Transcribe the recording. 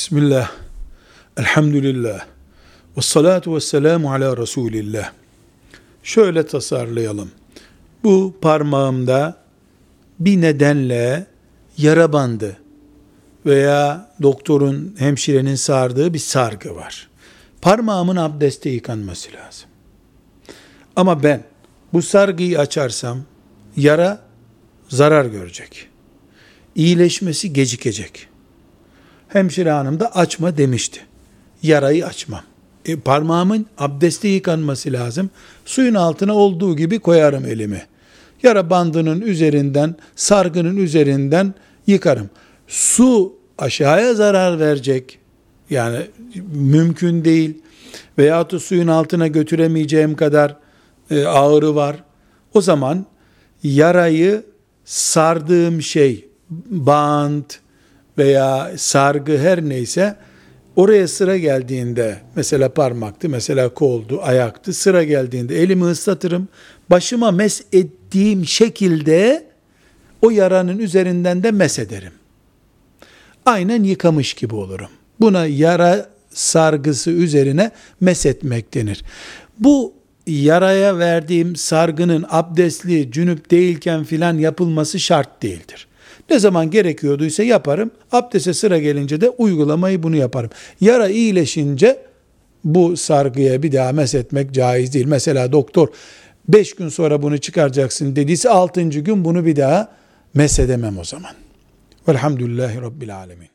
Bismillah, elhamdülillah, ve salatu ve selamu ala Resulillah. Şöyle tasarlayalım. Bu parmağımda bir nedenle yara bandı veya doktorun, hemşirenin sardığı bir sargı var. Parmağımın abdeste yıkanması lazım. Ama ben bu sargıyı açarsam yara zarar görecek. İyileşmesi gecikecek. Hemşire hanım da açma demişti. Yarayı açmam. E, parmağımın abdeste yıkanması lazım. Suyun altına olduğu gibi koyarım elimi. Yara bandının üzerinden, sargının üzerinden yıkarım. Su aşağıya zarar verecek. Yani mümkün değil. Veyahut da suyun altına götüremeyeceğim kadar e, ağırı var. O zaman yarayı sardığım şey, bant veya sargı her neyse oraya sıra geldiğinde mesela parmaktı, mesela koldu, ayaktı. Sıra geldiğinde elimi ıslatırım. Başıma mes ettiğim şekilde o yaranın üzerinden de mes ederim. Aynen yıkamış gibi olurum. Buna yara sargısı üzerine mes etmek denir. Bu yaraya verdiğim sargının abdestli, cünüp değilken filan yapılması şart değildir. Ne zaman gerekiyorduysa yaparım. Abdeste sıra gelince de uygulamayı bunu yaparım. Yara iyileşince bu sargıya bir daha etmek caiz değil. Mesela doktor 5 gün sonra bunu çıkaracaksın dediyse 6. gün bunu bir daha mesedemem o zaman. Velhamdülillahi Rabbil Alemin.